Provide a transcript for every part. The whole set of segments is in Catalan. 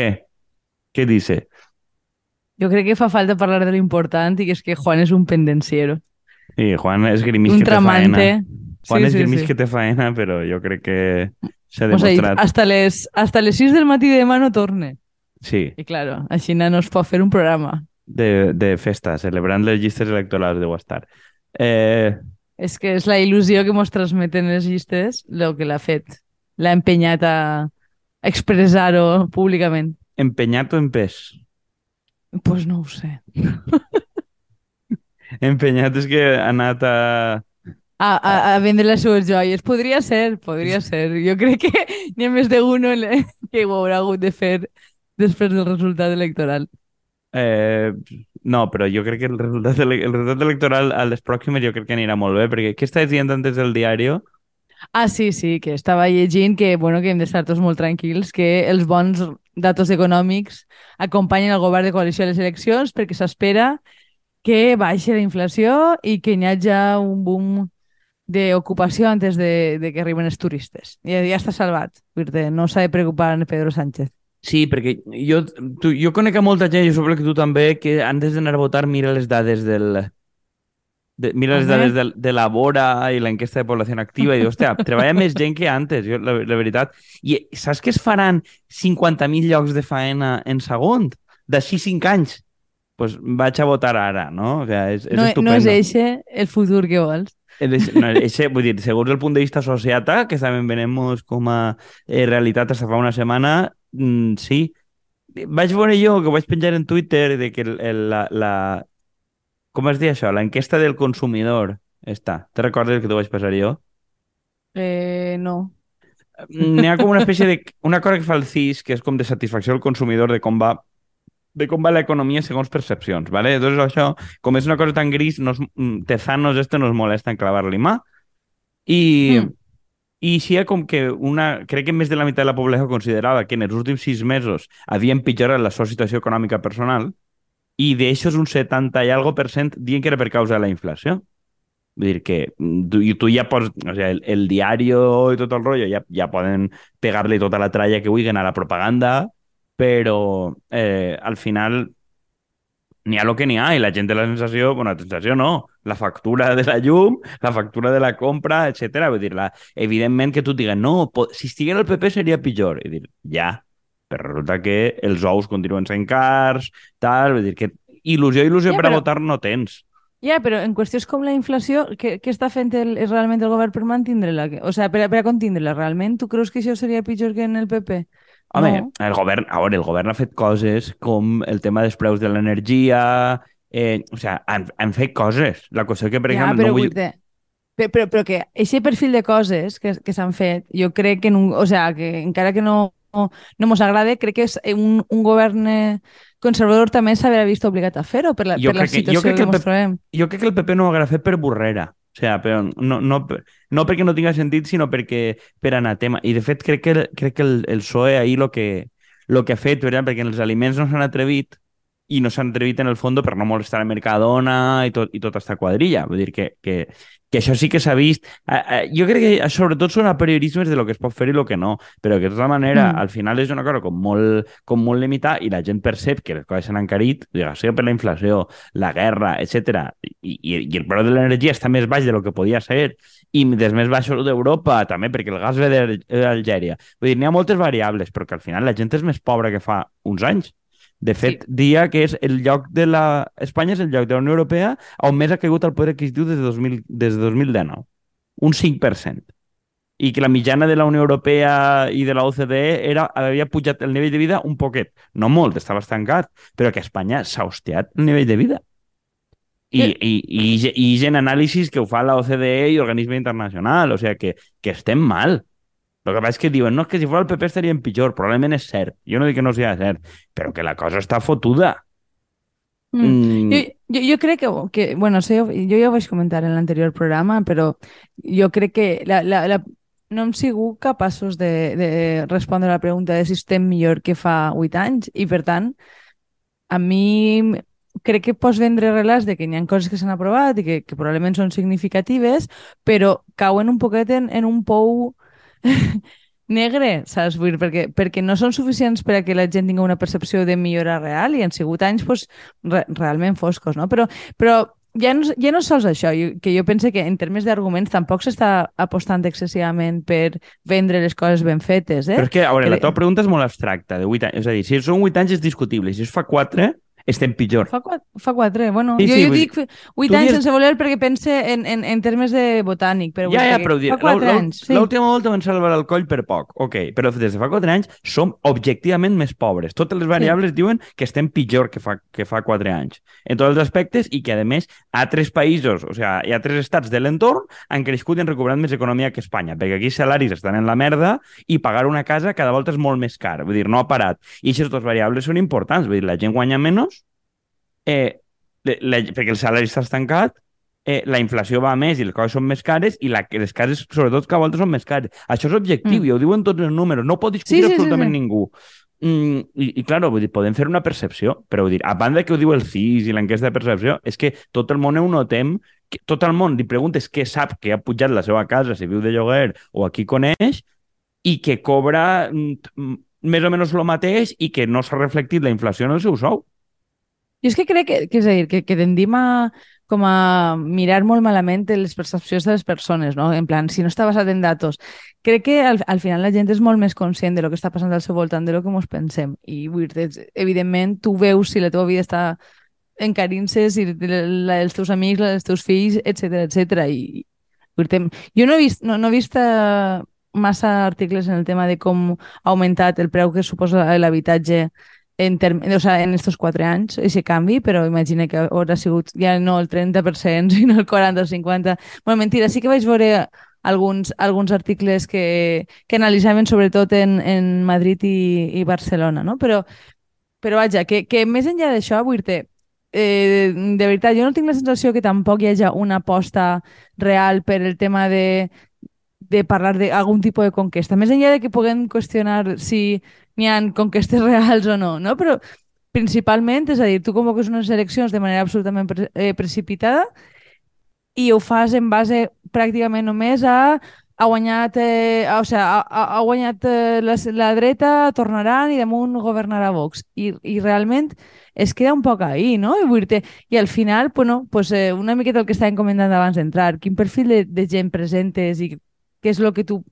¿Qué? ¿Qué dice? Jo crec que fa falta parlar de lo important i que és que Juan és un pendenciero. Sí, Juan Esgrimís un que tramante. faena. Juan sí, Esgrimís sí, sí. que té faena, però jo crec que s'ha O sigui, demostrat... hasta les, hasta les 6 del matí de demà no torne. Sí, I claro, així no es pot fer un programa. de, de festa, celebrant les llistes electorals deu estar. Eh, És que és la il·lusió que mos transmeten les llistes el que l'ha fet. L'ha empenyat a expressar-ho públicament. empenyat o empès? Doncs pues no ho sé. Empenyat és que ha anat a... A, a, a vendre les seues joies. Podria ser, podria ser. Jo crec que n'hi ha més d'un que ho haurà hagut de fer després del resultat electoral. Eh, no, però jo crec que el resultat, el resultat electoral a les pròximes jo crec que anirà molt bé, perquè què estàs dient antes del diari? Ah, sí, sí, que estava llegint que, bueno, que hem d'estar tots molt tranquils, que els bons datos econòmics acompanyen el govern de coalició a les eleccions perquè s'espera que baixi la inflació i que hi hagi un boom d'ocupació antes de, de que arriben els turistes. Ja, ja està salvat. No s'ha de preocupar en Pedro Sánchez. Sí, perquè jo, tu, jo conec a molta gent, jo suposo que tu també, que antes d'anar a votar mira les dades del... De, mira les dades de, de la Bora i l'enquesta de població activa i dius, hòstia, treballa més gent que antes, jo, la, la veritat. I saps que es faran 50.000 llocs de faena en segon? D'ací 5 anys? Doncs pues vaig a votar ara, no? O sea, és, és no, estupendo. no és eixe el futur que vols. No, ese, vull dir, segons el punt de vista sociata, que també venemos com a eh, realitat hasta fa una setmana, mm, sí. Vaig veure jo, que vaig penjar en Twitter, de que el, el, la, la... Com es diu això? L'enquesta del consumidor està. Te recordes que t'ho vaig passar jo? Eh, no. N'hi ha com una espècie de... Una cosa que fa el CIS, que és com de satisfacció del consumidor de com va de com va l'economia segons percepcions, ¿vale? Entonces això, com és una cosa tan gris, nos, mm, Tezanos este nos molesta en clavar-li mà. I, Mm. i hi ha com que una... Crec que més de la meitat de la població considerava que en els últims sis mesos havia empitjorat la seva situació econòmica personal i d'això és un 70 i algo per cent dient que era per causa de la inflació. Vull dir que mm, tu, tu ja pots... O sigui, el, el diario i tot el rotllo ja, ja poden pegar-li tota la tralla que vulguin a la propaganda, però eh, al final n'hi ha el que n'hi ha i la gent té la sensació, bueno, la sensació no, la factura de la llum, la factura de la compra, etc. Vull dir, la, evidentment que tu et no, si estiguera el PP seria pitjor. I dir, ja, però resulta que els ous continuen sent cars, tal, vull dir que il·lusió, il·lusió Ja, per a però- votar no tens. Ja, però en qüestions com la inflació, què, què està fent el, realment el govern per mantindre-la? O sigui, per, a- per a contindre-la, realment? Tu creus que això seria pitjor que en el PP? Home, No. el govern, a veure, el govern ha fet coses com el tema dels preus de l'energia, eh, o sigui, han, han fet coses. La qüestió que, per ja, exemple, però, no vull... dir, però, però, però que aquest perfil de coses que, que s'han fet, jo crec que, en un, o sea, que encara que no, no, mos agrade, crec que és un, un govern eh, conservador també s'haurà vist obligat a fer-ho per la, Jo per la crec que- jo situació crec que, que el Pep- trobem. jo crec que el PP no ho haurà fet per burrera. O sigui, però no, no, no perquè no tinga sentit, sinó perquè per anatema. I, de fet, crec que, el- crec que el, el PSOE ahir lo que, lo que ha fet, exemple, perquè en els aliments no s'han atrevit i no s'han atrevit en el fons per no molestar a Mercadona i, tot, i tota esta quadrilla. Vull dir que, que, que això sí que s'ha vist. Eh, eh, jo crec que sobretot són apriorismes de lo que es pot fer i lo que no, però que de tota manera Mm. al final és una cosa com molt, com molt limitada i la gent percep que les coses s'han encarit, ja sigui per la inflació, la guerra, etc. I, i, i el preu de l'energia està més baix de lo que podia ser i dels més baixos d'Europa també, perquè el gas ve d'Al- d'Algèria. Vull dir, n'hi ha moltes variables, però que al final la gent és més pobra que fa uns anys. De fet, sí. dia que és el lloc de la... Espanya és el lloc de la Unió Europea on més ha caigut el poder adquisitiu des de, 2000, des de 2019. Un 5%. I que la mitjana de la Unió Europea i de la OCDE era, havia pujat el nivell de vida un poquet. No molt, estava estancat, però que Espanya s'ha hostiat el nivell de vida. I, Sí. i, i, ge- i gent anàlisis que ho fa la OCDE i organisme internacional, o sigui que, que estem mal. El que passa és que diuen, no, és que si fos el PP estaríem pitjor. Probablement és cert. Jo no dic que no sigui cert, però que la cosa està fotuda. Mm. Mm, Jo, jo, jo crec que, que bueno, sé, jo ja ho vaig comentar en l'anterior programa, però jo crec que la, la, la, no hem sigut capaços de, de respondre a la pregunta de si estem millor que fa 8 anys i, per tant, a mi crec que pots vendre relats de que hi ha coses que s'han aprovat i que, que probablement són significatives, però cauen un poquet en, en un pou negre, saps? Vull dir, perquè, perquè no són suficients per a que la gent tingui una percepció de millora real i han sigut anys pues, re realment foscos, no? Però, però ja no, ja no sols això, jo, que jo penso que en termes d'arguments tampoc s'està apostant excessivament per vendre les coses ben fetes. Eh? Però és que, a veure, que... la teva pregunta és molt abstracta, de 8 anys. És a dir, si són 8 anys és discutible, si es fa 4, estem pitjor. Fa, quatre, fa quatre, bueno. Sí, jo, sí, jo dic vuit anys dius... sense voler perquè pense en, en, en termes de botànic. Però ja, ja, però dir, fa quatre anys. Sí. L'última volta van salvar el coll per poc, ok, però des de fa quatre anys som objectivament més pobres. Totes les variables sí. diuen que estem pitjor que fa, que fa quatre anys, en tots els aspectes, i que, a més, altres països, o sigui, hi ha tres estats de l'entorn han crescut i han recuperat més economia que Espanya, perquè aquí salaris estan en la merda i pagar una casa cada volta és molt més car, vull dir, no ha parat. I aquestes dues variables són importants, vull dir, la gent guanya menys eh, la, perquè el salari està estancat, eh, la inflació va més i les coses són més cares i la, les cases, sobretot, que a voltes són més cares. Això és objectiu, mm. i ho diuen tots els números, no pot discutir sí, sí, absolutament sí, sí. ningú. Mm, i, I, clar, vull dir, podem fer una percepció, però vull dir, a banda que ho diu el CIS i l'enquesta de percepció, és que tot el món ho notem, que tot el món li preguntes què sap que ha pujat la seva casa, si viu de lloguer o a qui coneix, i que cobra mm, més o menys el mateix i que no s'ha reflectit la inflació en el seu sou. Jo és que crec que, que és a dir, que, que tendim a, com a mirar molt malament les percepcions de les persones, no? En plan, si no està basat en datos. Crec que al, al final la gent és molt més conscient de lo que està passant al seu voltant, de lo que ens pensem. I vull dir, evidentment, tu veus si la teva vida està encarint-se, si la dels teus amics, la dels teus fills, etc etc. I dir, jo no he vist, no, no he vist uh, massa articles en el tema de com ha augmentat el preu que suposa l'habitatge en, o sea, en estos quatre anys, aquest canvi, però imagina que haurà sigut ja no el 30%, sinó el 40 o 50. Bueno, mentira, sí que vaig veure alguns, alguns articles que, que analitzaven sobretot en, en Madrid i, i Barcelona, no? Però, però vaja, que, que més enllà d'això, vull dir eh, de veritat, jo no tinc la sensació que tampoc hi hagi una aposta real per el tema de, de parlar d'algun tipus de conquesta. Més enllà de que puguem qüestionar si n'hi ha conquestes reals o no, no? Però principalment, és a dir, tu convoques unes eleccions de manera absolutament pre eh, precipitada i ho fas en base pràcticament només a ha guanyat, eh, o sigui, ha, ha guanyat eh, la, la dreta, tornaran i damunt governarà Vox. I, I realment es queda un poc ahí, no? I, vull dir I al final, bueno, pues, eh, una miqueta el que estàvem comentant abans d'entrar, quin perfil de, de gent presentes i què és el que tu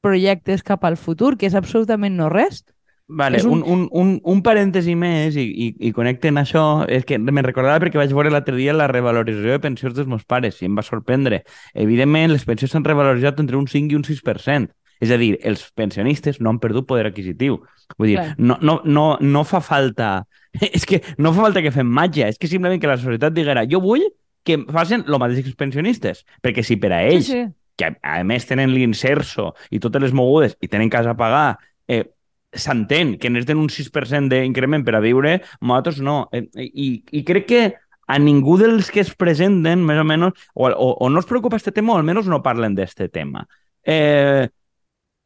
projectes cap al futur, que és absolutament no res. Vale, un... Un, un, un, un parèntesi més i, i, i connecten això, és que me'n recordava perquè vaig veure l'altre dia la revalorització de pensions dels meus pares i em va sorprendre. Evidentment, les pensions s'han revaloritzat entre un 5 i un 6%. És a dir, els pensionistes no han perdut poder adquisitiu. Vull dir, no, no, no, no fa falta... És que no fa falta que fem màgia, és que simplement que la societat diguera jo vull que facin el mateix que els pensionistes, perquè si per a ells, sí, sí. Que a, més tenen l'inserso i totes les mogudes i tenen casa a pagar, eh, s'entén que necessiten un 6% d'increment per a viure, nosaltres no. Eh, I, I crec que a ningú dels que es presenten, més o menys, o, o, o no es preocupa este tema, o almenys no parlen d'este tema. Eh,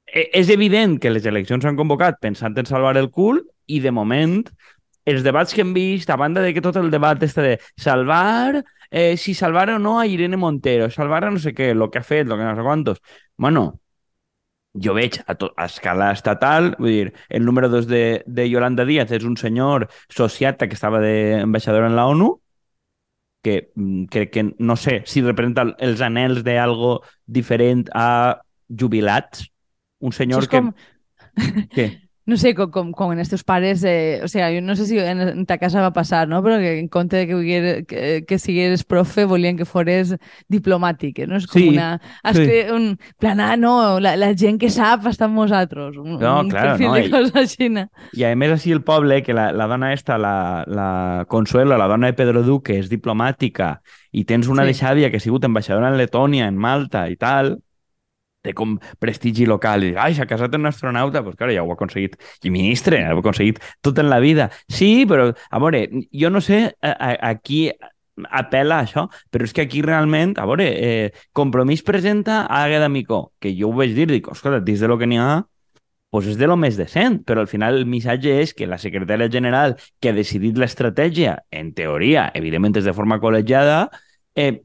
e, és evident que les eleccions s'han convocat pensant en salvar el cul i, de moment, els debats que hem vist, a banda de que tot el debat este de salvar, eh, si salvar o no a Irene Montero, salvar a no sé què, lo que ha fet, lo que no sé quantos... Bueno, jo veig a, to, a escala estatal, vull dir, el número 2 de, de Yolanda Díaz és un senyor sociata que estava d'ambaixador en la ONU, que mm, crec que, no sé, si representa els anels d'algo diferent a jubilats, un senyor que... Com... Què? no sé, com, com, com en estos pares, eh, o sea, jo no sé si en, en ta casa va passar, no? però que en compte de que, que, que sigueres profe volien que fores diplomàtic, eh? no? És com sí, una... Es sí. un plan, ah, no, la, la gent que sap està amb nosaltres. Un, no, un claro, no. De cosa així. I a més així el poble, que la, la dona esta, la, la Consuelo, la dona de Pedro Duque, és diplomàtica, i tens una sí. de Xàbia que ha sigut ambaixadora en Letònia, en Malta i tal, té com prestigi local. I, ai, s'ha casat un astronauta, doncs pues, claro, ja ho ha aconseguit. I ministre, ho ha aconseguit tot en la vida. Sí, però, a veure, jo no sé a, a, a qui apela a això, però és que aquí realment, a veure, eh, Compromís presenta a Agueda Micó, que jo ho vaig dir, dic, escolta, dins de lo que n'hi ha, pues és de lo més decent, però al final el missatge és que la secretària general que ha decidit l'estratègia, en teoria, evidentment és de forma col·legiada, eh,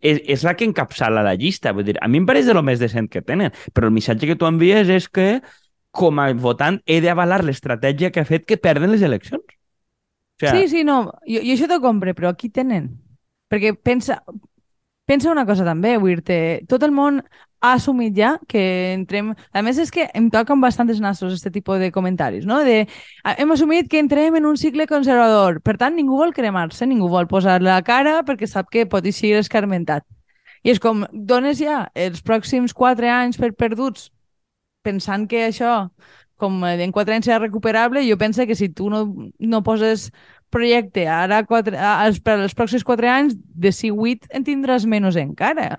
és, la que encapçala la llista. Vull dir, a mi em pareix de lo més decent que tenen, però el missatge que tu envies és que com a votant he d'avalar l'estratègia que ha fet que perden les eleccions. O sea... Sí, sí, no, jo, jo això t'ho compre, però aquí tenen. Perquè pensa, pensa una cosa també, vull dir tot el món ha assumit ja que entrem... A més, és que em toquen bastants nassos aquest tipus de comentaris, no? De, hem assumit que entrem en un cicle conservador. Per tant, ningú vol cremar-se, ningú vol posar la cara perquè sap que pot eixir escarmentat. I és com, dones ja els pròxims quatre anys per perduts pensant que això com en quatre anys serà recuperable, jo penso que si tu no, no poses projecte ara quatre, als, per als pròxims quatre anys, de si 8 en tindràs menys encara.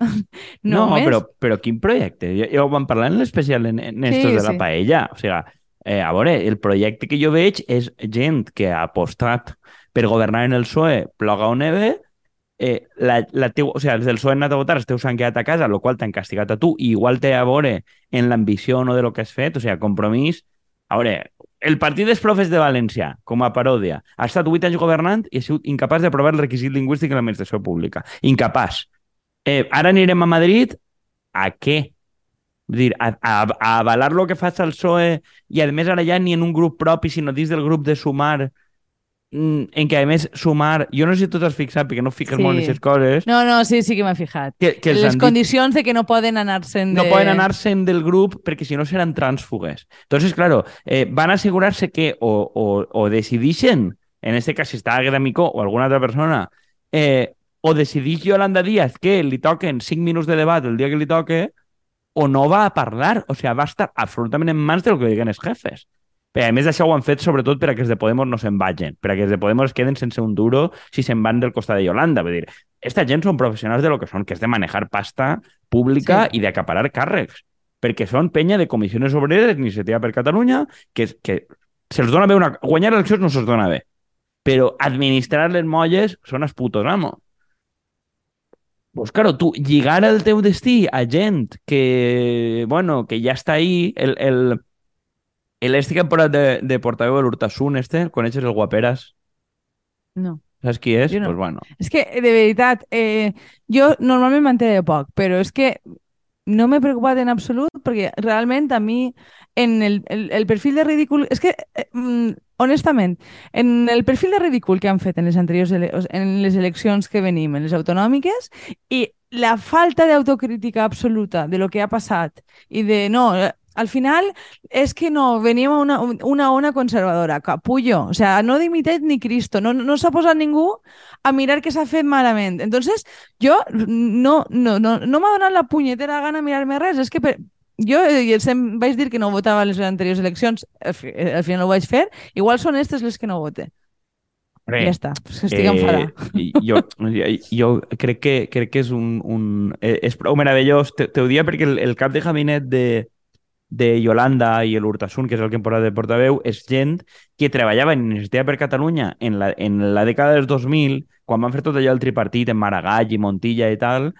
No, no però, però quin projecte? Ja, ja ho vam parlar en l'especial en, en estos sí, de la sí. paella. O sigui, eh, a veure, el projecte que jo veig és gent que ha apostat per governar en el PSOE, ploga o neve, eh, la, la teu, o sigui, els del PSOE han anat a votar, els teus s'han quedat a casa, el qual t'han castigat a tu, i igual té a veure en l'ambició no de lo que has fet, o sigui, compromís. A veure, el Partit dels Profes de València, com a paròdia, ha estat 8 anys governant i ha sigut incapaç d'aprovar el requisit lingüístic en l'administració pública. Incapaç. Eh, ara anirem a Madrid a què? Vull dir, a, a, a avalar lo que fa el PSOE i, a més, ara ja ni en un grup propi, sinó dins del grup de Sumar, en què, a més, sumar... Jo no sé si tu t'has fixat, perquè no fiques sí. molt en aquestes coses. No, no, sí, sí que m'he fijat. Que, que Les condicions dit... de que no poden anar-se'n de... No poden anar-se'n del grup perquè si no seran trànsfugues. Entonces, claro, eh, van assegurar-se que o, o, o decidixen, en este cas, si està Agueda Micó o alguna altra persona, eh, o decidix Yolanda Díaz que li toquen 5 minuts de debat el dia que li toque, o no va a parlar. O sigui, va estar absolutament en mans del que diguen els jefes. Però a més d'això ho han fet sobretot per a que els de Podemos no se'n vagin, per a que els de Podemos queden sense un duro si se'n van del costat de Yolanda. Vull dir, esta gent són professionals de lo que són, que és de manejar pasta pública sí. i d'acaparar càrrecs, perquè són penya de comissions obreres, iniciativa per Catalunya, que, que se'ls dona bé una... Guanyar eleccions no se'ls dona bé, però administrar les molles són els putos amos. Pues claro, tu lligar el teu destí a gent que, bueno, que ja està ahí, el, el, este que han de, de portaveu de l'Urtasun, este, coneixes el Guaperas? No. Saps qui és? No. Pues bueno. És que, de veritat, eh, jo normalment de poc, però és que no m'he preocupat en absolut perquè realment a mi en el, el, el perfil de ridícul... És que, eh, mm, honestament, en el perfil de ridícul que han fet en les anteriors ele en les eleccions que venim, en les autonòmiques, i la falta d'autocrítica absoluta de lo que ha passat i de, no, al final és que no, veníem a una, una ona conservadora, capullo. O sea, no dimitet ni Cristo. No, no s'ha posat ningú a mirar què s'ha fet malament. Entonces, jo no, no, no, no m'ha donat la punyetera gana mirar-me res. És que per, jo eh, em vaig dir que no votava les anteriors eleccions, al final ho vaig fer. Igual són aquestes les que no vote. Re, ja està, estic eh, enfadada. Jo, jo crec, que, crec que és un... un eh, és prou meravellós. Te, te ho dia perquè el, el cap de gabinet de, de Yolanda i l'Urtasun, que és el que em posa de portaveu, és gent que treballava en Iniciativa per Catalunya en la, en la dècada dels 2000, quan van fer tot allò del tripartit en Maragall i Montilla i tal,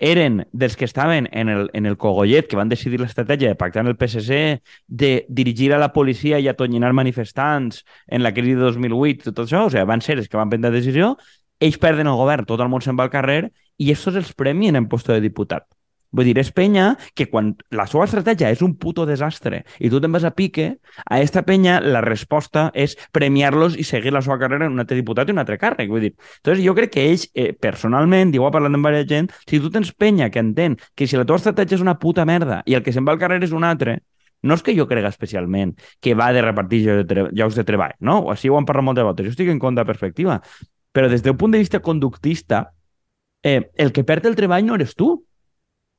eren dels que estaven en el, en el cogollet, que van decidir l'estratègia de pactar amb el PSC, de dirigir a la policia i atonyinar manifestants en la crisi de 2008, tot això, o sigui, van ser els que van prendre decisió, ells perden el govern, tot el món se'n va al carrer, i estos els premien en posto de diputat. Vull dir, és penya que quan la seva estratègia és un puto desastre i tu te'n vas a pique, a esta penya la resposta és premiar-los i seguir la seva carrera en un altre diputat i un altre càrrec. Vull dir, entonces jo crec que ells, eh, personalment, ho ha parlat amb diversa gent, si tu tens penya que entén que si la teva estratègia és una puta merda i el que se'n va al carrer és un altre, no és que jo crega especialment que va de repartir llocs de, llocs de treball, no? O així ho han parlat molt de voltes. Jo estic en contra perspectiva. Però des del punt de vista conductista, eh, el que perd el treball no eres tu,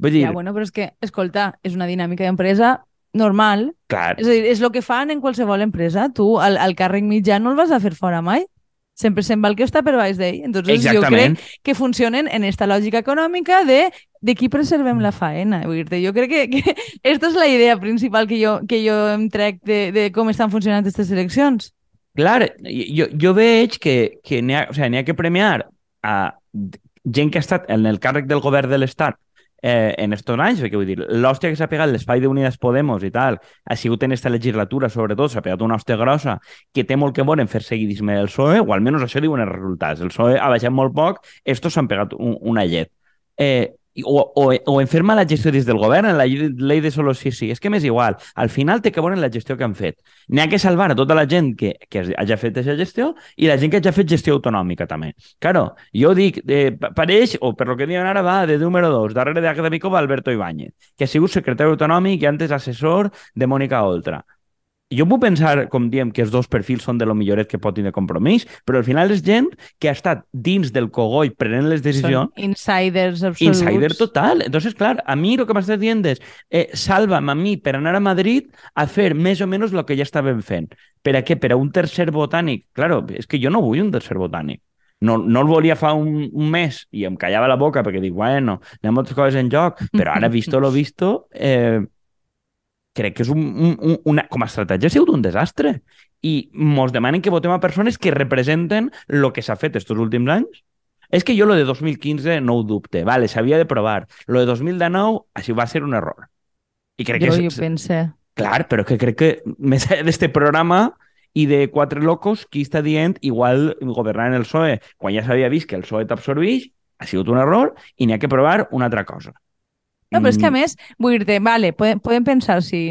Vull dir... Ja, bueno, però és que, escolta, és una dinàmica d'empresa normal. Clar. És a dir, és el que fan en qualsevol empresa. Tu, al, al càrrec mitjà no el vas a fer fora mai. Sempre se'n va el que està per baix d'ell. Entonces, Exactament. jo crec que funcionen en esta lògica econòmica de de qui preservem la faena. Vull dir jo crec que, que esta és la idea principal que jo, que jo em trec de, de com estan funcionant aquestes eleccions. Clar, jo, jo veig que, que n'hi ha, o sea, ha que premiar a gent que ha estat en el càrrec del govern de l'Estat eh, en estos anys, perquè vull dir, l'hòstia que s'ha pegat l'espai d'Unides Podemos i tal, ha sigut en esta legislatura, sobretot, s'ha pegat una hòstia grossa que té molt que veure en fer seguidisme del PSOE, o almenys això diuen els resultats. El PSOE ha baixat molt poc, estos s'han pegat un, una llet. Eh, o, o, o en fer mala gestió des del govern, en la llei de solo sí, sí. És que m'és igual. Al final té que veure la gestió que han fet. N'hi ha que salvar a tota la gent que, que hagi fet aquesta gestió i la gent que hagi fet gestió autonòmica també. Claro, jo dic, eh, pareix, o per lo que diuen ara, va de número 2, darrere d'acadèmico va Alberto Ibáñez, que ha sigut secretari autonòmic i antes assessor de Mònica Oltra jo puc pensar, com diem, que els dos perfils són de lo milloret que pot tenir compromís, però al final és gent que ha estat dins del cogoll prenent les decisions. Són insiders absoluts. Insider total. Entonces, clar, a mi el que m'estàs dient és eh, salva'm a mi per anar a Madrid a fer més o menys el que ja estàvem fent. Per a què? Per a un tercer botànic? Claro, és que jo no vull un tercer botànic. No, no el volia fa un, un mes i em callava la boca perquè dic, bueno, hi ha moltes coses en joc, però ara, visto lo visto, eh, crec que és un, un, una, com a estratègia ha sigut un desastre. I mos demanen que votem a persones que representen el que s'ha fet estos últims anys. És que jo lo de 2015 no ho dubte, vale, s'havia de provar. Lo de 2019, així va ser un error. I crec jo, que... Jo pense. Clar, però que crec que més d'este programa i de quatre locos, qui està dient igual governar en el PSOE, quan ja s'havia vist que el PSOE t'absorbeix, ha sigut un error i n'hi ha que provar una altra cosa. No, però és que a mm. més, vull dir-te, vale, podem, podem pensar si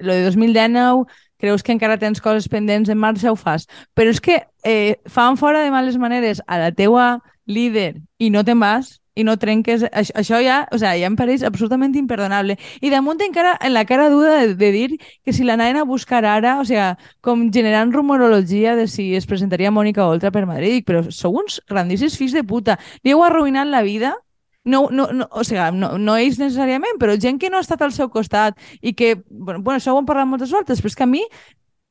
lo de 2019 creus que encara tens coses pendents en marxa, ho fas. Però és que eh, fan fora de males maneres a la teua líder i no te'n vas i no trenques... Això, això ja, o sea, ja em pareix absolutament imperdonable. I damunt encara en la cara duda de, de dir que si l'anaven a buscar ara, o sea, com generant rumorologia de si es presentaria Mònica Oltra per Madrid, però sou uns grandíssims fills de puta. Li heu arruïnat la vida no, no, no, o sigui, no, no ells necessàriament, però gent que no ha estat al seu costat i que, bueno, bueno això ho hem parlat moltes voltes, però és que a mi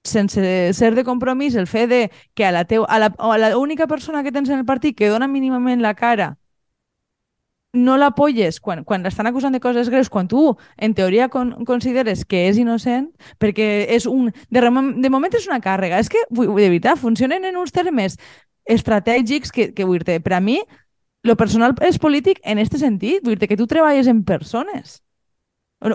sense ser de compromís, el fet de que a la, teu, a la, a la única persona que tens en el partit que dona mínimament la cara no l'apoyes quan, quan l'estan acusant de coses greus, quan tu, en teoria, con, consideres que és innocent, perquè és un... De, de moment és una càrrega. És que, de veritat, funcionen en uns termes estratègics que, que vull dir per a mi, lo personal és polític en este sentit, vull dir que tu treballes en persones.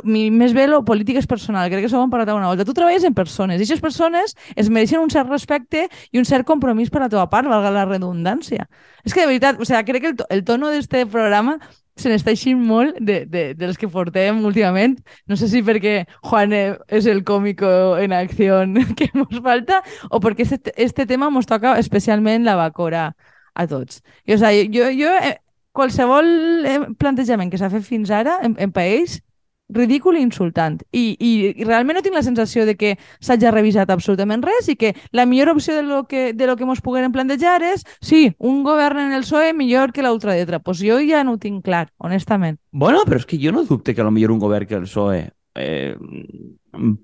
Mi, més bé lo polític és personal, crec que s'ho hem parlat una volta. Tu treballes en persones i aquestes persones es mereixen un cert respecte i un cert compromís per la teva part, valga la redundància. És que de veritat, o sea, crec que el, to, el tono d'este programa se n'està eixint molt de, de, dels que portem últimament. No sé si perquè Juan és el còmico en acció que ens falta o perquè este, este tema ens toca especialment la bacora a tots. I, o sigui, jo, jo eh, qualsevol eh, plantejament que s'ha fet fins ara en, en país ridícul i insultant. I, i, I realment no tinc la sensació de que s'hagi revisat absolutament res i que la millor opció de lo que, de lo que ens poguem plantejar és sí, un govern en el PSOE millor que l'ultradreta. Pues jo ja no ho tinc clar, honestament. Bueno, però és que jo no dubte que a lo millor un govern que el PSOE eh,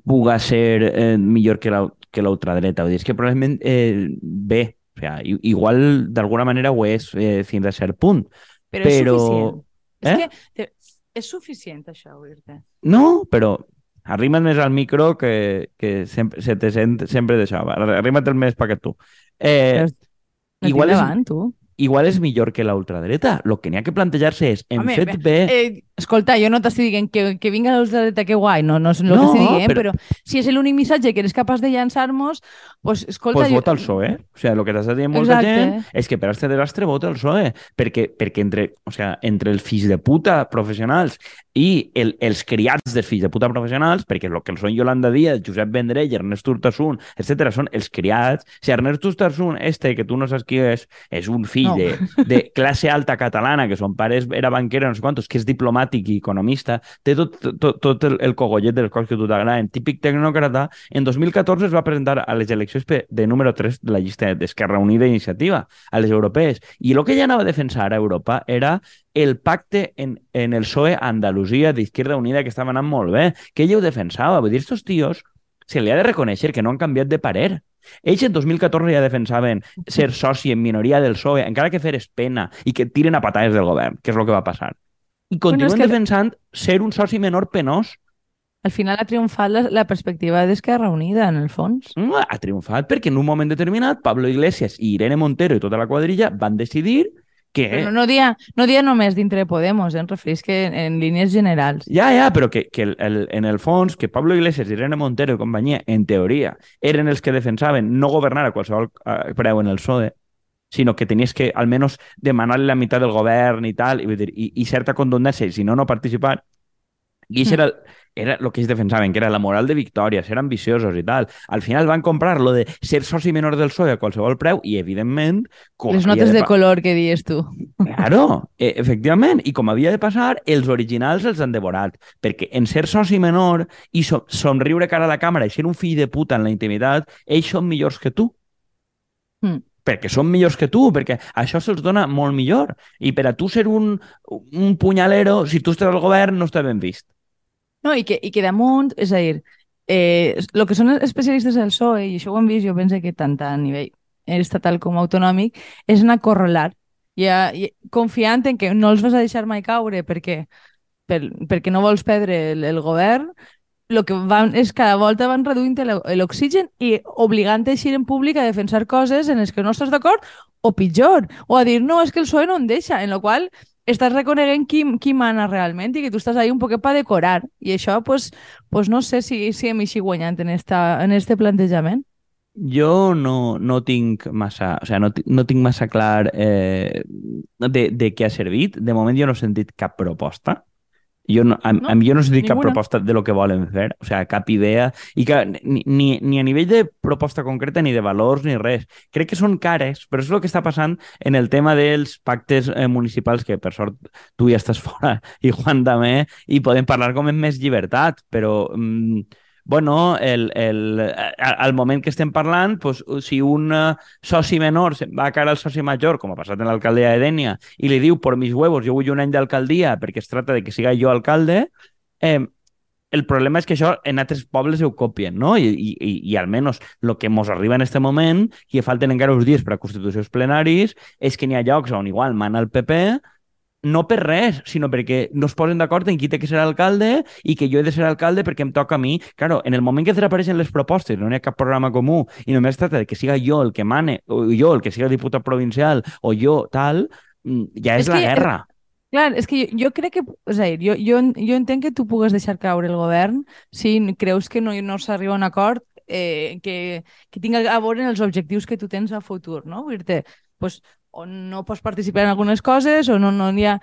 puga ser eh, millor que l'ultradreta. Vull dir, és que probablement eh, bé, o sea, igual d'alguna manera ho és eh, fins a cert punt. Però, però... és suficient. Eh? És que és suficient això, oir-te. No, però arrima't més al micro que, que sempre, se te sent sempre d'això. Arrima't el més perquè tu. Eh, no igual és, davant, tu igual és millor que la ultradreta. El que n'hi ha que plantejar-se és, hem Home, fet bé... Eh, escolta, jo no t'estic dient que, que vinga la ultradreta, que guai, no, no és el no, que estic dient, però... però si és l'únic missatge que eres capaç de llançar-nos, pues, escolta... Pues jo... vota el PSOE. O sigui, el que t'està dient molta Exacte. gent és que per este desastre vota el PSOE, perquè, perquè entre, o sigui, entre els fills de puta professionals i el, els criats dels fills de puta professionals, perquè el que el són Yolanda Díaz, Josep Vendrell, Ernest Urtasun, etc són els criats. Si Ernest Urtasun, este, que tu no saps qui és, és un fill no. de, de classe alta catalana, que son pares era banquero, no sé quantos, que és diplomàtic i economista, té tot, tot, tot el, el cogollet de les coses que tu t'agraden. Típic tecnòcrata, en 2014 es va presentar a les eleccions de número 3 de la llista d'Esquerra Unida i Iniciativa, a les europees. I el que ella anava a defensar a Europa era el pacte en, en el PSOE Andalusia d'Izquierda Unida que estava anant molt bé, que ella ho defensava. Vull dir, estos tios se li ha de reconèixer que no han canviat de parer. Ells en 2014 ja defensaven ser soci en minoria del PSOE, encara que feres pena i que tiren a patades del govern, que és el que va passar. I continuen bueno, que... defensant ser un soci menor penós. Al final ha triomfat la, la perspectiva d'Esquerra Unida, en el fons. No, ha triomfat perquè en un moment determinat Pablo Iglesias i Irene Montero i tota la quadrilla van decidir que... Però no, no, dia, no dia només dintre de Podemos, eh? em referís que en, en línies generals. Ja, ja, però que, que el, el, en el fons, que Pablo Iglesias, Irene Montero i companyia, en teoria, eren els que defensaven no governar a qualsevol eh, preu en el PSOE, sinó que tenies que almenys demanar-li la meitat del govern i tal, i, dir, i, i certa contundència, i si no, no participar. I això mm. era, era el que ells defensaven, que era la moral de victòria, ser ambiciosos i tal. Al final van comprar lo de ser soci menor del PSOE a qualsevol preu i, evidentment... Com Les notes de, de color que dius tu. Claro, e efectivament. I com havia de passar, els originals els han devorat. Perquè en ser soci menor i so somriure cara a la càmera i ser un fill de puta en la intimitat, ells són millors que tu. Mm perquè són millors que tu, perquè això se'ls dona molt millor. I per a tu ser un, un punyalero, si tu estàs al govern, no està ben vist. No, i que, i que damunt, és a dir, eh, que són especialistes del PSOE, i això ho hem vist, jo penso que tant a nivell estatal com autonòmic, és anar a correlar, ja, ja, confiant en que no els vas a deixar mai caure perquè, per, perquè no vols perdre el, el govern, el que van és cada volta van reduint l'oxigen i obligant a eixir en públic a defensar coses en les que no estàs d'acord o pitjor, o a dir no, és que el PSOE no en deixa, en la qual estàs reconeguent qui, qui mana realment i que tu estàs ahí un poquet per decorar. I això, pues, pues no sé si, si hem eixit guanyant en, esta, en este plantejament. Jo no, no tinc massa, o sea, no, no tinc massa clar eh, de, de què ha servit. De moment jo no he sentit cap proposta. Jo no, a, no, a mi jo no he sentit cap proposta de lo que volen fer, o sigui, cap idea, i que ni, ni, ni a nivell de proposta concreta ni de valors ni res. Crec que són cares, però és el que està passant en el tema dels pactes eh, municipals, que per sort tu ja estàs fora i Juan també, i podem parlar com en més llibertat, però... Mm, bueno, el, el, al moment que estem parlant, pues, si un uh, soci menor va a cara al soci major, com ha passat en l'alcaldia de Dènia, i li diu, por mis huevos, jo vull un any d'alcaldia perquè es tracta de que siga jo alcalde, eh, el problema és que això en altres pobles ho copien, no? I, i, i almenys el que ens arriba en aquest moment, i falten encara uns dies per a constitucions plenaris, és que n'hi ha llocs on igual mana el PP, no per res, sinó perquè no es posen d'acord en qui té que ser alcalde i que jo he de ser alcalde perquè em toca a mi. Claro, en el moment que desapareixen les propostes, no hi ha cap programa comú i només tracta de que siga jo el que mane, o jo el que siga diputat provincial, o jo tal, mm, ja és, és la que, guerra. Clar, és que jo, jo crec que... És a dir, jo, jo, jo entenc que tu pugues deixar caure el govern si creus que no, no s'arriba a un acord eh, que, que tingui a veure en els objectius que tu tens a futur, no? Vull dir pues, o no pots participar en algunes coses o no, no hi ha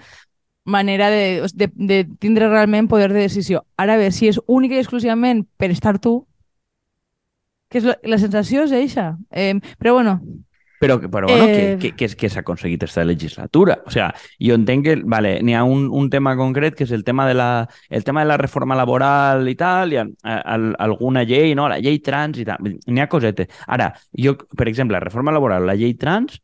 manera de, de, de tindre realment poder de decisió. Ara bé, si és única i exclusivament per estar tu, que és la, la sensació és eixa. Eh, però bueno, però, però bueno, eh... que, que, que s'ha aconseguit aquesta legislatura. O sea, jo entenc que vale, n'hi ha un, un tema concret que és el tema de la, el tema de la reforma laboral i tal, i a, a, alguna llei, no? la llei trans i tal. N'hi ha cosetes. Ara, jo, per exemple, la reforma laboral, la llei trans,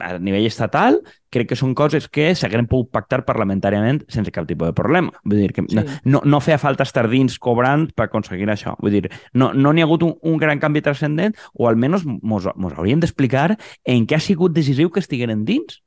a nivell estatal, crec que són coses que s'hagueren pogut pactar parlamentàriament sense cap tipus de problema. Vull dir que sí. no, no feia falta estar dins cobrant per aconseguir això. Vull dir, no n'hi no ha hagut un, un gran canvi transcendent o almenys mos, mos haurien d'explicar en què ha sigut decisiu que estigueren dins.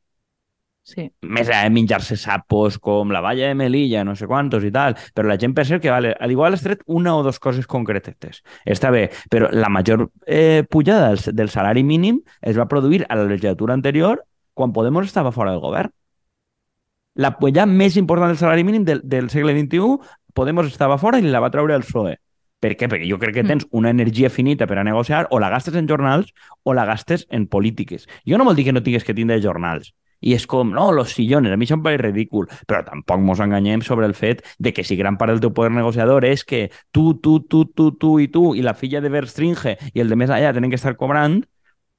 Sí. Més a menjar-se sapos com la valla de Melilla, no sé quantos i tal, però la gent pensa que, vale, al igual has tret una o dues coses concretes. Està bé, però la major eh, pujada del, del salari mínim es va produir a la legislatura anterior quan Podemos estava fora del govern. La pujada més important del salari mínim del, del segle XXI, Podemos estava fora i la va treure el PSOE. Per què? Perquè jo crec que mm. tens una energia finita per a negociar, o la gastes en jornals o la gastes en polítiques. Jo no vol dir que no tingues que tindre jornals, i és com, no, los sillones, a mi això em pareix ridícul, però tampoc mos enganyem sobre el fet de que si gran part del teu poder negociador és que tu, tu, tu, tu, tu i tu i la filla de Berstringe i el de més allà tenen que estar cobrant,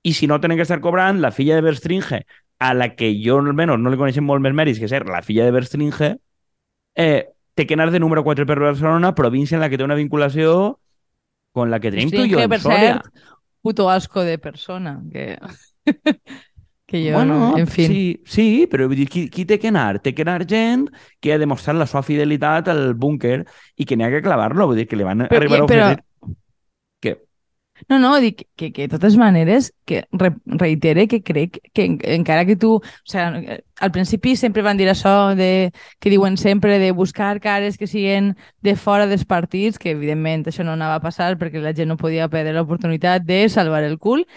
i si no tenen que estar cobrant, la filla de Berstringe, a la que jo almenys no li coneixem molt més mèrits que ser la filla de Berstringe, eh, té que anar de número 4 per Barcelona, província en la que té una vinculació con la que tenim tu i jo en Sòria. puto asco de persona, que... que jo bueno, no, en fi. Sí, sí, però vull dir, qui, qui té que anar? Té que anar gent que ha demostrat la seva fidelitat al búnquer i que n'hi ha que clavar-lo, vull dir, que li van però, arribar a oferir... Però... Què? No, no, dic que, que de totes maneres, que re, reitere que crec que encara que tu... O sigui, al principi sempre van dir això de, que diuen sempre de buscar cares que siguin de fora dels partits, que evidentment això no anava a passar perquè la gent no podia perdre l'oportunitat de salvar el cul,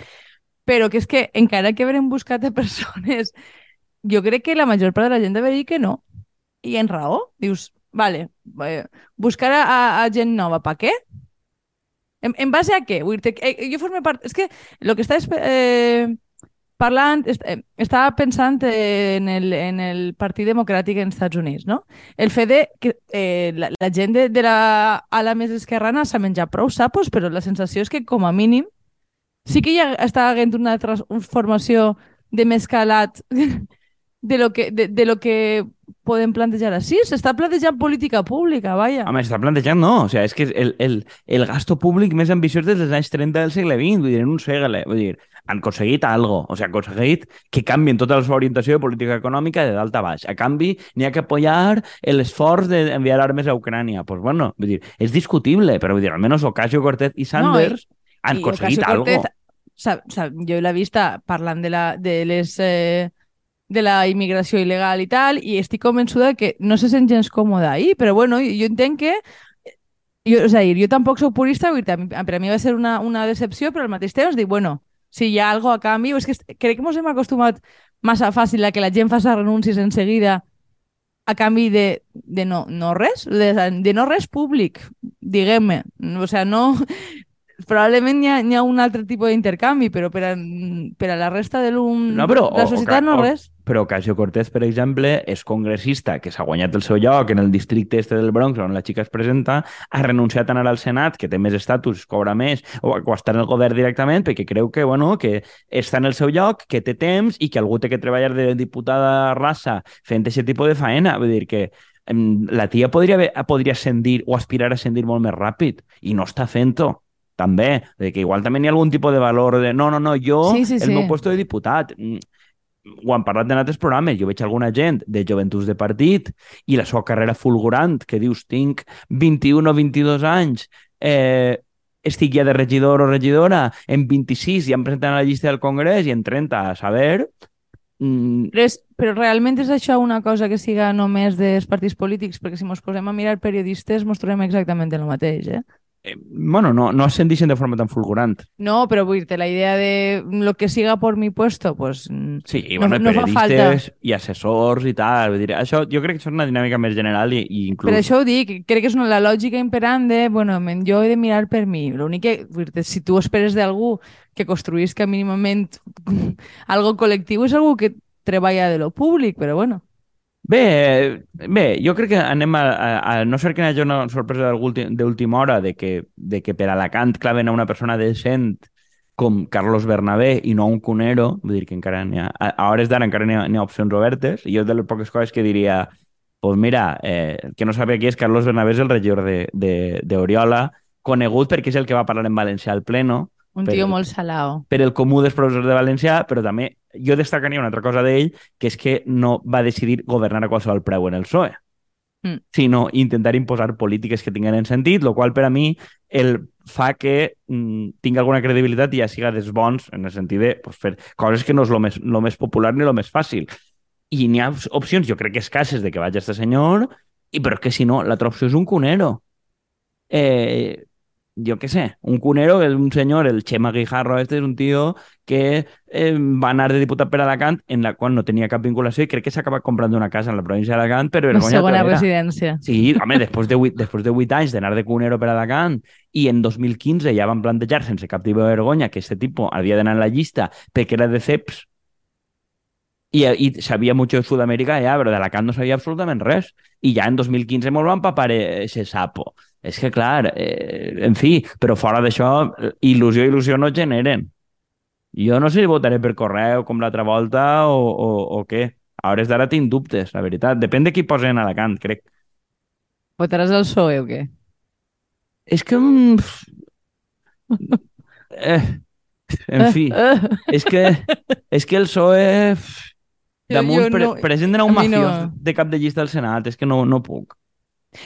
però que és que encara que haurem buscat a persones jo crec que la major part de la gent deve dir que no. I en raó. Dius, vale, eh, buscar a, a gent nova, per què? En, en base a què? Vull dir, eh, jo formo part... És que el que estàs eh, parlant... Est, eh, estava pensant en el, en el Partit Democràtic en Estats Units, no? El fet de que eh, la, la gent de, de la ala més esquerrana s'ha menjat prou sapos, però la sensació és que, com a mínim, sí que ja està havent una transformació de més calat de lo que, de, de lo que podem plantejar així. S'està plantejant política pública, vaja. Home, s'està plantejant, no. O sea, és que el, el, el gasto públic més ambiciós des dels anys 30 del segle XX, vull dir, en un segle. Vull dir, han aconseguit algo, o sigui, han aconseguit que canvien tota la seva orientació de política econòmica de dalt a baix. A canvi, n'hi ha que apoyar l'esforç d'enviar armes a Ucrània. Pues bueno, vull dir, és discutible, però vull dir, almenys Ocasio-Cortez i Sanders no, i, han aconseguit algo. Sap, sap, jo l'he vista parlant de, la, de les... Eh de la immigració il·legal i tal, i estic convençuda que no se sent gens còmoda ahí, però bueno, jo, jo entenc que jo, és a dir, jo tampoc soc purista, per a mi va ser una, una decepció, però al mateix temps dic, bueno, si hi ha algo a canvi, és que crec que ens hem acostumat massa fàcil a que la gent faci renúncies en seguida a canvi de, de no, no res, de, de no res públic, diguem-me. O sigui, no, probablement hi ha, hi ha un altre tipus d'intercanvi, però per a, per a la resta de no, però, la societat o, no res. Però Ocasio Cortez, per exemple, és congressista que s'ha guanyat el seu lloc en el districte este del Bronx, on la xica es presenta, ha renunciat a anar al Senat, que té més estatus, cobra més, o, o està en el govern directament, perquè creu que, bueno, que està en el seu lloc, que té temps i que algú té que treballar de diputada raça fent aquest tipus de faena. Vull dir que la tia podria, haver, podria ascendir o aspirar a ascendir molt més ràpid i no està fent-ho també, de que igual també hi ha algun tipus de valor de no, no, no, jo, sí, sí, el sí. meu puesto de diputat, mm, ho han parlat en altres programes, jo veig alguna gent de joventuts de partit i la seva carrera fulgurant, que dius, tinc 21 o 22 anys, eh, estic ja de regidor o regidora, en 26 ja em presenten a la llista del Congrés i en 30 a saber... Mm... Però, és, però realment és això una cosa que siga només dels partits polítics? Perquè si ens posem a mirar periodistes mos trobem exactament el mateix, eh? Eh, bueno, no, no ascendixen de forma tan fulgurant. No, vull dir la idea de lo que siga por mi puesto, pues sí, i bueno, no, no periodistes i assessors i tal. Vull dir, això jo crec que això és una dinàmica més general i, i inclús... Per això ho dic, crec que és una, la lògica imperant de, bueno, jo he de mirar per mi. L'únic que, dir, si tu esperes d'algú que construïsca mínimament algo col·lectiu, és algú que treballa de lo públic, però bueno. Bé, bé, jo crec que anem a, a, a no ser que hi hagi una sorpresa d'última hora de que, de que per Alacant claven a una persona decent com Carlos Bernabé i no un Cunero, vull dir que encara n'hi ha, a, a hores d'ara encara n'hi ha, ha opcions obertes, i jo de les poques coses que diria, pues mira, eh, que no sabia qui és Carlos Bernabé és el regidor d'Oriola, conegut perquè és el que va parlar en valencià al pleno, un tio per, molt salao. Per el comú dels professors de valencià, però també jo destacaria una altra cosa d'ell, que és que no va decidir governar a qualsevol preu en el PSOE, mm. sinó intentar imposar polítiques que tinguen en sentit, el qual per a mi el fa que mm, tingui alguna credibilitat i ja siga dels bons en el sentit de pues, fer coses que no és el més, lo més popular ni el més fàcil. I n'hi ha opcions, jo crec que escasses, de que vagi este senyor, i però que si no, l'altra opció és un cunero. Eh, jo què sé, un cunero, és un senyor, el Chema Guijarro este és un tio que eh, va anar de diputat per Alacant, en la qual no tenia cap vinculació i crec que s'ha acabat comprant una casa en la província d'Alacant, però Una segona residència. Sí, home, després de 8, després de 8 anys d'anar de cunero per Alacant i en 2015 ja van plantejar sense cap tipus de vergonya que aquest tipus havia d'anar en la llista perquè era de CEPS i, i sabia mucho de Sud-amèrica ja, però d'Alacant no sabia absolutament res. I ja en 2015 molt van papar ese sapo. És que, clar, eh, en fi, però fora d'això, il·lusió i il·lusió no generen. Jo no sé si votaré per correu com l'altra volta o, o, o què. A hores d'ara tinc dubtes, la veritat. Depèn de qui posa en Alacant, crec. Votaràs el PSOE o què? És que... Mm, eh, en fi, és que, és que el PSOE... Damunt, jo, jo no, presenten a un mafiós no. de cap de llista del Senat, és que no, no puc.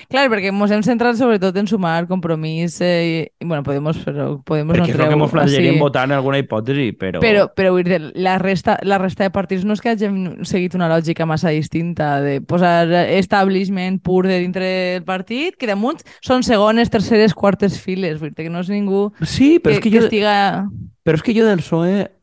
Clar, perquè ens hem centrat sobretot en sumar compromís eh, i, bueno, podemos, però podemos perquè no és el que ens plantejaríem sí. votar en alguna hipòtesi, però... Però, però vull dir, la resta, la resta de partits no és que hagin seguit una lògica massa distinta de posar establishment pur de dintre del partit, que damunt són segones, terceres, quartes files, vull dir, que no és ningú sí, però que, és que, jo, que estiga... Però és que jo del PSOE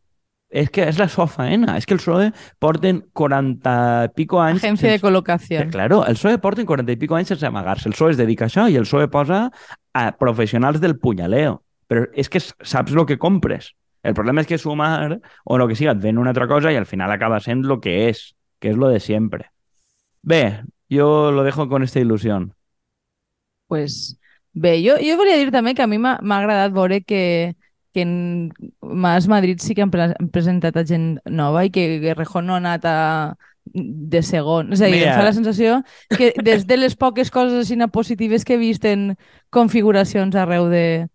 és que és la SOE faena. És que el PSOE porten 40 i pico anys... Agencia de sense- colocació. Eh, Claro, el PSOE porten 40 i pico anys sense amagar-se. El PSOE es dedica a això i el PSOE posa a professionals del punyaleo. Però és que saps el que compres. El problema és que sumar o el que siga et ven una altra cosa i al final acaba sent lo que és, que és lo de siempre. Bé, yo lo dejo con esta ilusión. Pues, bé, jo, jo volia dir també que a mi m'ha agradat veure que, que en Mas Madrid sí que han, pre han presentat a gent nova i que Rejón no ha anat a de segon. És a dir, Mira. em fa la sensació que des de les poques coses així positives que he vist en configuracions arreu de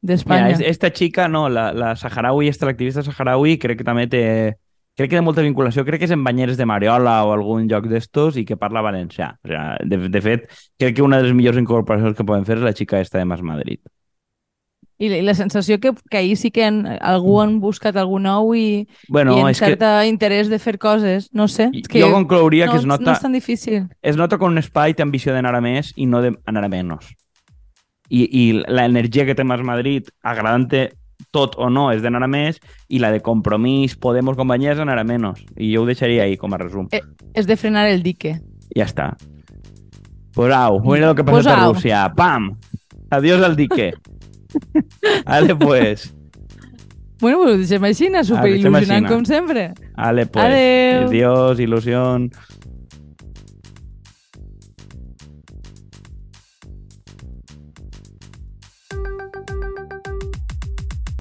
d'Espanya. Mira, es- esta chica, no, la, la saharaui, esta l'activista saharaui, crec que també té... Crec que té molta vinculació, crec que és en Banyeres de Mariola o algun lloc d'estos i que parla valencià. O sea, de, de fet, crec que una de les millors incorporacions que poden fer és la xica esta de Mas Madrid. I, la- I la sensació que, que ahir sí que han, algú han buscat algú nou i, Bueno, i en és que cert interès de fer coses. No sé. És que jo conclouria no, que es no nota, és tan difícil. es nota que un espai té ambició d'anar a més i no d'anar a menys. I, i l'energia que té Mas Madrid, agradant-te tot o no, és d'anar a més, i la de compromís, Podemos, companyia, és anar a menys. I jo ho deixaria ahí com a resum. Eh. És de frenar el dique. Ya está. Pues au, mira lo que pasa Pues en au. Rusia. ¡Pam! Adiós al dique. Ale, pues. Bueno, pues ho deixem així, super deixem així, il·lusionant na. com sempre. Ale, pues. Adeu. Adiós, ilusión.